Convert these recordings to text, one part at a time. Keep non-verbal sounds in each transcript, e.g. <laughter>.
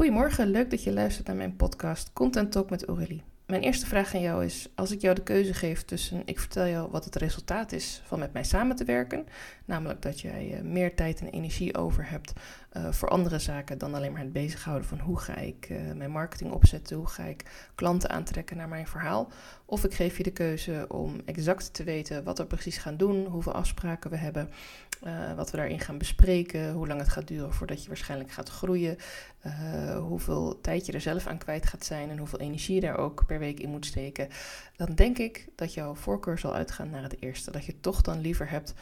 Goedemorgen, leuk dat je luistert naar mijn podcast Content Talk met Aurélie. Mijn eerste vraag aan jou is: als ik jou de keuze geef tussen ik vertel jou wat het resultaat is van met mij samen te werken, namelijk dat jij uh, meer tijd en energie over hebt uh, voor andere zaken dan alleen maar het bezighouden van hoe ga ik uh, mijn marketing opzetten, hoe ga ik klanten aantrekken naar mijn verhaal, of ik geef je de keuze om exact te weten wat we precies gaan doen, hoeveel afspraken we hebben, wat we daarin gaan bespreken, hoe lang het gaat duren voordat je waarschijnlijk gaat groeien, hoeveel tijd je er zelf aan kwijt gaat zijn en hoeveel energie je daar ook per week in moet steken, dan denk ik dat jouw voorkeur zal uitgaan naar het eerste. Dat je toch dan liever hebt.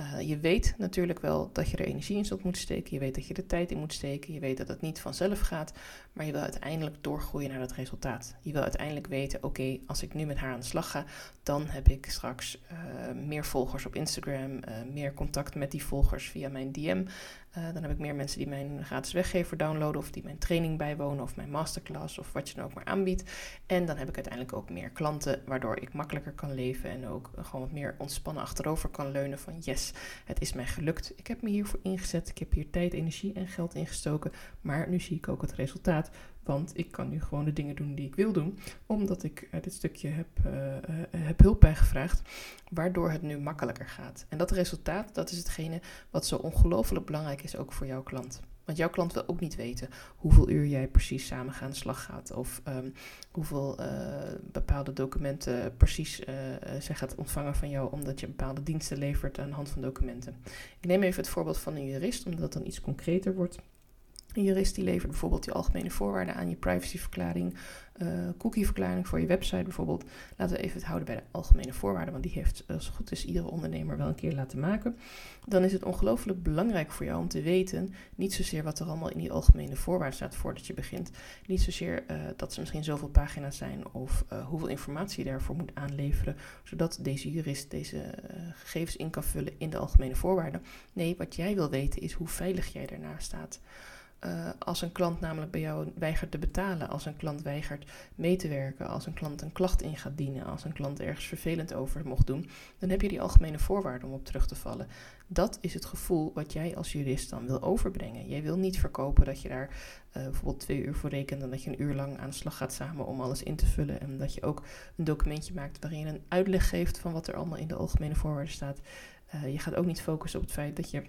Uh, je weet natuurlijk wel dat je er energie in zult moeten steken. Je weet dat je er tijd in moet steken. Je weet dat het niet vanzelf gaat. Maar je wil uiteindelijk doorgroeien naar dat resultaat. Je wil uiteindelijk weten: oké, als ik nu met haar aan de slag ga, dan heb ik straks uh, meer volgers op Instagram. Uh, meer contact met die volgers via mijn DM. Dan heb ik meer mensen die mijn gratis weggever downloaden. Of die mijn training bijwonen. Of mijn masterclass. Of wat je dan ook maar aanbiedt. En dan heb ik uiteindelijk ook meer klanten waardoor ik makkelijker kan leven en ook gewoon wat meer ontspannen achterover kan leunen van yes, het is mij gelukt. Ik heb me hiervoor ingezet, ik heb hier tijd, energie en geld ingestoken, maar nu zie ik ook het resultaat, want ik kan nu gewoon de dingen doen die ik wil doen, omdat ik uh, dit stukje heb, uh, uh, heb hulp bij gevraagd, waardoor het nu makkelijker gaat. En dat resultaat, dat is hetgene wat zo ongelooflijk belangrijk is ook voor jouw klant. Want jouw klant wil ook niet weten hoeveel uur jij precies samen aan de slag gaat. Of um, hoeveel bepaalde documenten precies uh, zij gaat ontvangen van jou. Omdat je bepaalde diensten levert aan de hand van documenten. Ik neem even het voorbeeld van een jurist, omdat het dan iets concreter wordt. Een jurist die levert bijvoorbeeld je algemene voorwaarden aan, je privacyverklaring, uh, cookieverklaring voor je website bijvoorbeeld. Laten we even het houden bij de algemene voorwaarden, want die heeft, als het goed is, iedere ondernemer wel een keer laten maken. Dan is het ongelooflijk belangrijk voor jou om te weten, niet zozeer wat er allemaal in die algemene voorwaarden staat voordat je begint. Niet zozeer uh, dat ze misschien zoveel pagina's zijn of hoeveel informatie je daarvoor moet aanleveren, zodat deze jurist deze gegevens in kan vullen in de algemene voorwaarden. Nee, wat jij wil weten is hoe veilig jij daarnaast staat. Uh, als een klant namelijk bij jou weigert te betalen, als een klant weigert mee te werken, als een klant een klacht in gaat dienen, als een klant ergens vervelend over mocht doen, dan heb je die algemene voorwaarden om op terug te vallen. Dat is het gevoel wat jij als jurist dan wil overbrengen. Jij wil niet verkopen dat je daar uh, bijvoorbeeld twee uur voor rekent en dat je een uur lang aan de slag gaat samen om alles in te vullen. En dat je ook een documentje maakt waarin je een uitleg geeft van wat er allemaal in de algemene voorwaarden staat. Uh, je gaat ook niet focussen op het feit dat je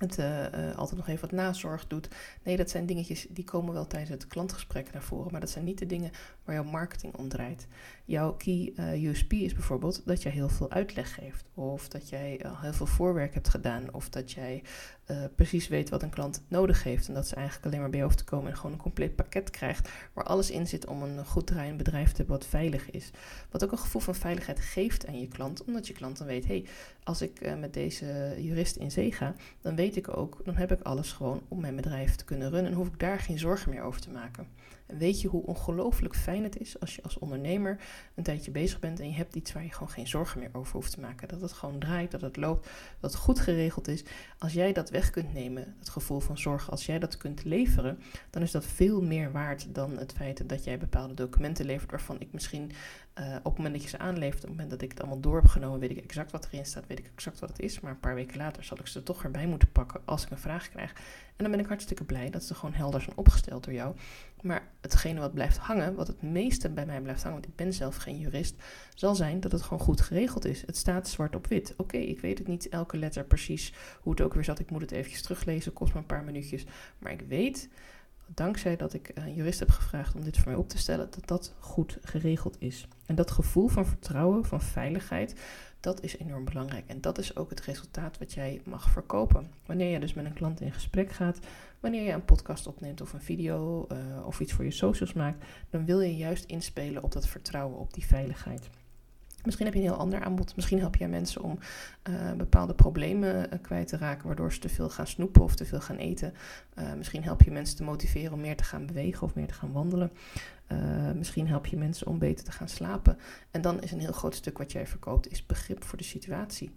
het uh, uh, altijd nog even wat nazorg doet. Nee, dat zijn dingetjes die komen wel tijdens het klantgesprek naar voren, maar dat zijn niet de dingen waar jouw marketing om draait. Jouw key uh, USP is bijvoorbeeld dat jij heel veel uitleg geeft, of dat jij heel veel voorwerk hebt gedaan, of dat jij precies weet wat een klant nodig heeft en dat ze eigenlijk alleen maar bij je hoeft te komen en gewoon een compleet pakket krijgt waar alles in zit om een goed draaiend bedrijf te hebben wat veilig is. Wat ook een gevoel van veiligheid geeft aan je klant, omdat je klant dan weet, hé, hey, als ik met deze jurist in zee ga, dan weet ik ook, dan heb ik alles gewoon om mijn bedrijf te kunnen runnen en hoef ik daar geen zorgen meer over te maken. Weet je hoe ongelooflijk fijn het is als je als ondernemer een tijdje bezig bent en je hebt iets waar je gewoon geen zorgen meer over hoeft te maken. Dat het gewoon draait, dat het loopt, dat het goed geregeld is. Als jij dat weg kunt nemen, het gevoel van zorgen, als jij dat kunt leveren, dan is dat veel meer waard dan het feit dat jij bepaalde documenten levert waarvan ik misschien uh, op het moment dat je ze aanlevert, op het moment dat ik het allemaal door heb genomen, weet ik exact wat erin staat, weet ik exact wat het is. Maar een paar weken later zal ik ze toch erbij moeten pakken als ik een vraag krijg. En dan ben ik hartstikke blij dat ze gewoon helder zijn opgesteld door jou. Maar hetgene wat blijft hangen, wat het meeste bij mij blijft hangen, want ik ben zelf geen jurist, zal zijn dat het gewoon goed geregeld is. Het staat zwart op wit. Oké, ik weet het niet elke letter precies hoe het ook weer zat. Ik moet het eventjes teruglezen, kost me een paar minuutjes. Maar ik weet dankzij dat ik een jurist heb gevraagd om dit voor mij op te stellen, dat dat goed geregeld is. En dat gevoel van vertrouwen, van veiligheid, dat is enorm belangrijk. En dat is ook het resultaat wat jij mag verkopen. Wanneer je dus met een klant in gesprek gaat, wanneer je een podcast opneemt of een video uh, of iets voor je socials maakt, dan wil je juist inspelen op dat vertrouwen, op die veiligheid. Misschien heb je een heel ander aanbod. Misschien help jij mensen om uh, bepaalde problemen uh, kwijt te raken, waardoor ze te veel gaan snoepen of te veel gaan eten. Uh, misschien help je mensen te motiveren om meer te gaan bewegen of meer te gaan wandelen. misschien help je mensen om beter te gaan slapen. En dan is een heel groot stuk wat jij verkoopt, is begrip voor de situatie.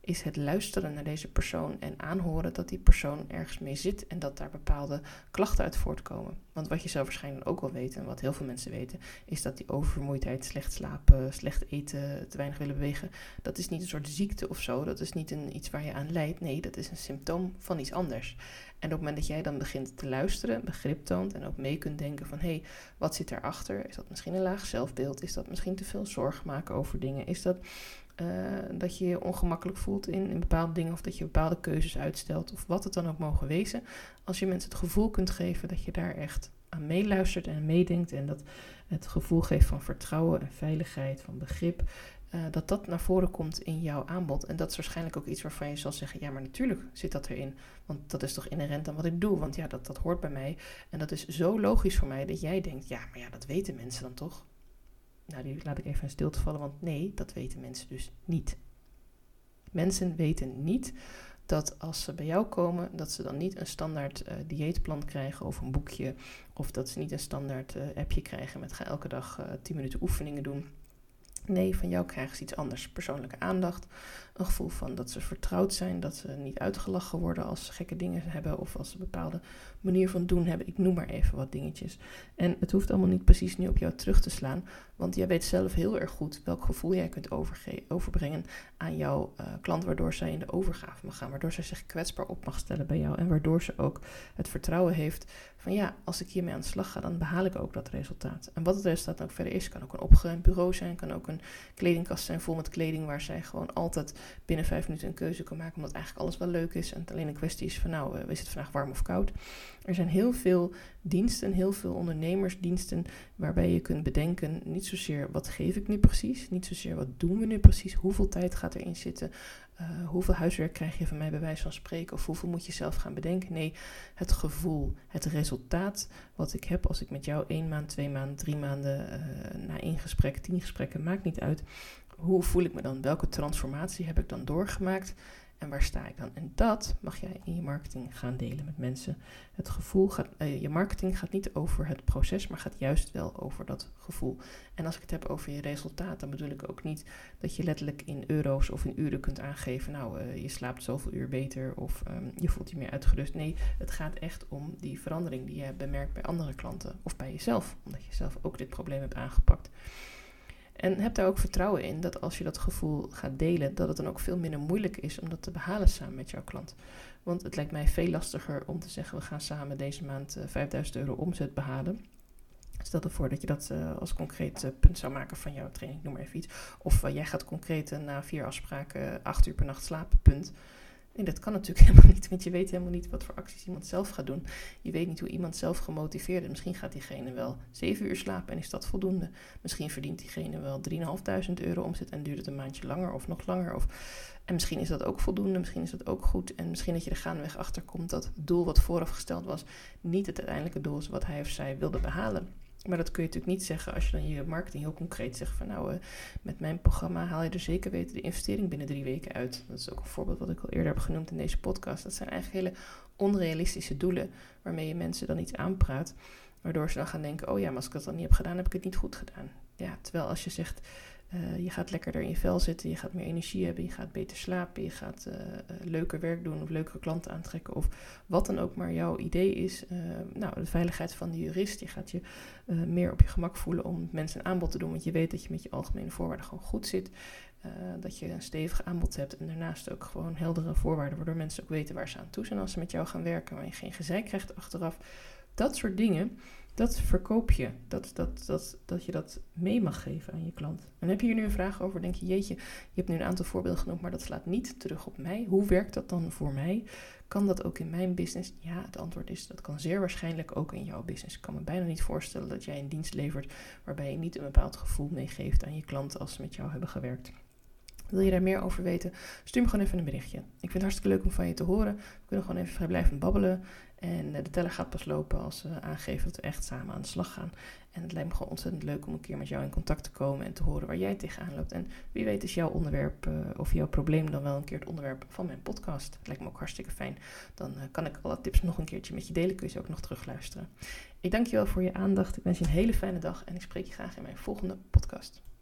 is het luisteren naar deze persoon en aanhoren dat die persoon ergens mee zit en dat daar bepaalde klachten uit voortkomen. Want wat je zou waarschijnlijk ook wel weten, en wat heel veel mensen weten, is dat die oververmoeidheid, slecht slapen, slecht eten, te weinig willen bewegen, dat is niet een soort ziekte of zo. Dat is niet een, iets waar je aan lijdt. Nee, dat is een symptoom van iets anders. En op het moment dat jij dan begint te luisteren, begrip toont en ook mee kunt denken van hé, hey, wat zit erachter? Is dat misschien een laag zelfbeeld? Is dat misschien te veel zorg maken over dingen? Is dat uh, dat je je ongemakkelijk voelt in, in bepaalde dingen of dat je bepaalde keuzes uitstelt of wat het dan ook mogen wezen. Als je mensen het gevoel kunt geven dat je daar echt meeluistert en meedenkt en dat het gevoel geeft van vertrouwen en veiligheid, van begrip, uh, dat dat naar voren komt in jouw aanbod. En dat is waarschijnlijk ook iets waarvan je zal zeggen, ja, maar natuurlijk zit dat erin. Want dat is toch inherent aan wat ik doe, want ja, dat, dat hoort bij mij. En dat is zo logisch voor mij dat jij denkt, ja, maar ja, dat weten mensen dan toch? Nou, die laat ik even in stilte vallen, want nee, dat weten mensen dus niet. Mensen weten niet dat als ze bij jou komen, dat ze dan niet een standaard uh, dieetplan krijgen of een boekje. Of dat ze niet een standaard uh, appje krijgen met ga elke dag uh, 10 minuten oefeningen doen. Nee, van jou krijgen ze iets anders. Persoonlijke aandacht. Een gevoel van dat ze vertrouwd zijn. Dat ze niet uitgelachen worden als ze gekke dingen hebben. Of als ze een bepaalde manier van doen hebben. Ik noem maar even wat dingetjes. En het hoeft allemaal niet precies nu op jou terug te slaan. Want jij weet zelf heel erg goed welk gevoel jij kunt overbrengen aan jouw uh, klant. Waardoor zij in de overgave mag gaan. Waardoor zij zich kwetsbaar op mag stellen bij jou. En waardoor ze ook het vertrouwen heeft van ja, als ik hiermee aan de slag ga, dan behaal ik ook dat resultaat. En wat het resultaat ook verder is, kan ook een opgeruimd bureau zijn, kan ook een kledingkast zijn vol met kleding waar zij gewoon altijd binnen vijf minuten een keuze kan maken, omdat eigenlijk alles wel leuk is en het alleen een kwestie is van nou, uh, is het vandaag warm of koud. Er zijn heel veel diensten, heel veel ondernemersdiensten waarbij je kunt bedenken, niet zozeer wat geef ik nu precies, niet zozeer wat doen we nu precies, hoeveel tijd gaat erin zitten, uh, hoeveel huiswerk krijg je van mij bij wijze van spreken of hoeveel moet je zelf gaan bedenken. Nee, het gevoel, het resultaat wat ik heb als ik met jou één maand, twee maanden, drie maanden uh, na één gesprek, tien gesprekken, maakt niet uit. Hoe voel ik me dan? Welke transformatie heb ik dan doorgemaakt? En waar sta ik dan? En dat mag jij in je marketing gaan delen met mensen. Het gevoel gaat, uh, je marketing gaat niet over het proces, maar gaat juist wel over dat gevoel. En als ik het heb over je resultaat, dan bedoel ik ook niet dat je letterlijk in euro's of in uren kunt aangeven, nou, uh, je slaapt zoveel uur beter of um, je voelt je meer uitgerust. Nee, het gaat echt om die verandering die je bemerkt bij andere klanten of bij jezelf, omdat je zelf ook dit probleem hebt aangepakt. En heb daar ook vertrouwen in dat als je dat gevoel gaat delen, dat het dan ook veel minder moeilijk is om dat te behalen samen met jouw klant. Want het lijkt mij veel lastiger om te zeggen: we gaan samen deze maand 5000 euro omzet behalen. Stel ervoor dat je dat uh, als concreet uh, punt zou maken van jouw training, noem maar even iets. Of jij gaat concreet na vier afspraken acht uur per nacht slapen, punt. En dat kan natuurlijk <laughs> helemaal niet, want je weet helemaal niet wat voor acties iemand zelf gaat doen. Je weet niet hoe iemand zelf gemotiveerd is. Misschien gaat diegene wel 7 uur slapen en is dat voldoende. Misschien verdient diegene wel 3.500 euro omzet en duurt het een maandje langer of nog langer. Of, en misschien is dat ook voldoende, misschien is dat ook goed. En misschien dat je er gaandeweg achter komt dat het doel wat vooraf gesteld was, niet het uiteindelijke doel is wat hij of zij wilde behalen. Maar dat kun je natuurlijk niet zeggen als je dan je marketing heel concreet zegt van nou, uh, met mijn programma haal je er zeker weten de investering binnen drie weken uit. Dat is ook een voorbeeld wat ik al eerder heb genoemd in deze podcast. Dat zijn eigenlijk hele onrealistische doelen waarmee je mensen dan iets aanpraat. Waardoor ze dan gaan denken, oh ja, maar als ik dat dan niet heb gedaan, heb ik het niet goed gedaan. Ja, terwijl als je zegt, uh, je gaat lekkerder in je vel zitten, je gaat meer energie hebben, je gaat beter slapen, je gaat uh, leuker werk doen of leukere klanten aantrekken of wat dan ook maar jouw idee is. Nou, de veiligheid van de jurist, je gaat je meer op je gemak voelen om mensen een aanbod te doen, want je weet dat je met je algemene voorwaarden gewoon goed zit. dat je een stevig aanbod hebt en daarnaast ook gewoon heldere voorwaarden, waardoor mensen ook weten waar ze aan toe zijn als ze met jou gaan werken, waar je geen gezeik krijgt achteraf. Dat soort dingen dat verkoop je. Dat, dat, dat, dat je dat mee mag geven aan je klant. En heb je hier nu een vraag over? Denk je, jeetje, je hebt nu een aantal voorbeelden genoemd, maar dat slaat niet terug op mij. Hoe werkt dat dan voor mij? Kan dat ook in mijn business? Ja, het antwoord is dat kan zeer waarschijnlijk ook in jouw business. Ik kan me bijna niet voorstellen dat jij een dienst levert waarbij je niet een bepaald gevoel meegeeft aan je klant als ze met jou hebben gewerkt. Wil je daar meer over weten? Stuur me gewoon even een berichtje. Ik vind het hartstikke leuk om van je te horen. We kunnen gewoon even vrijblijvend babbelen. En eh, de teller gaat pas lopen als we aangeven dat we echt samen aan de slag gaan. En het lijkt me gewoon ontzettend leuk om een keer met jou in contact te komen en te horen waar jij tegenaan loopt. En wie weet is jouw onderwerp uh, of jouw probleem dan wel een keer het onderwerp van mijn podcast. Het lijkt me ook hartstikke fijn. Dan uh, kan ik alle tips nog een keertje met je delen. Kun je ze ook nog terugluisteren. Ik dank je wel voor je aandacht. Ik wens je een hele fijne dag en ik spreek je graag in mijn volgende podcast.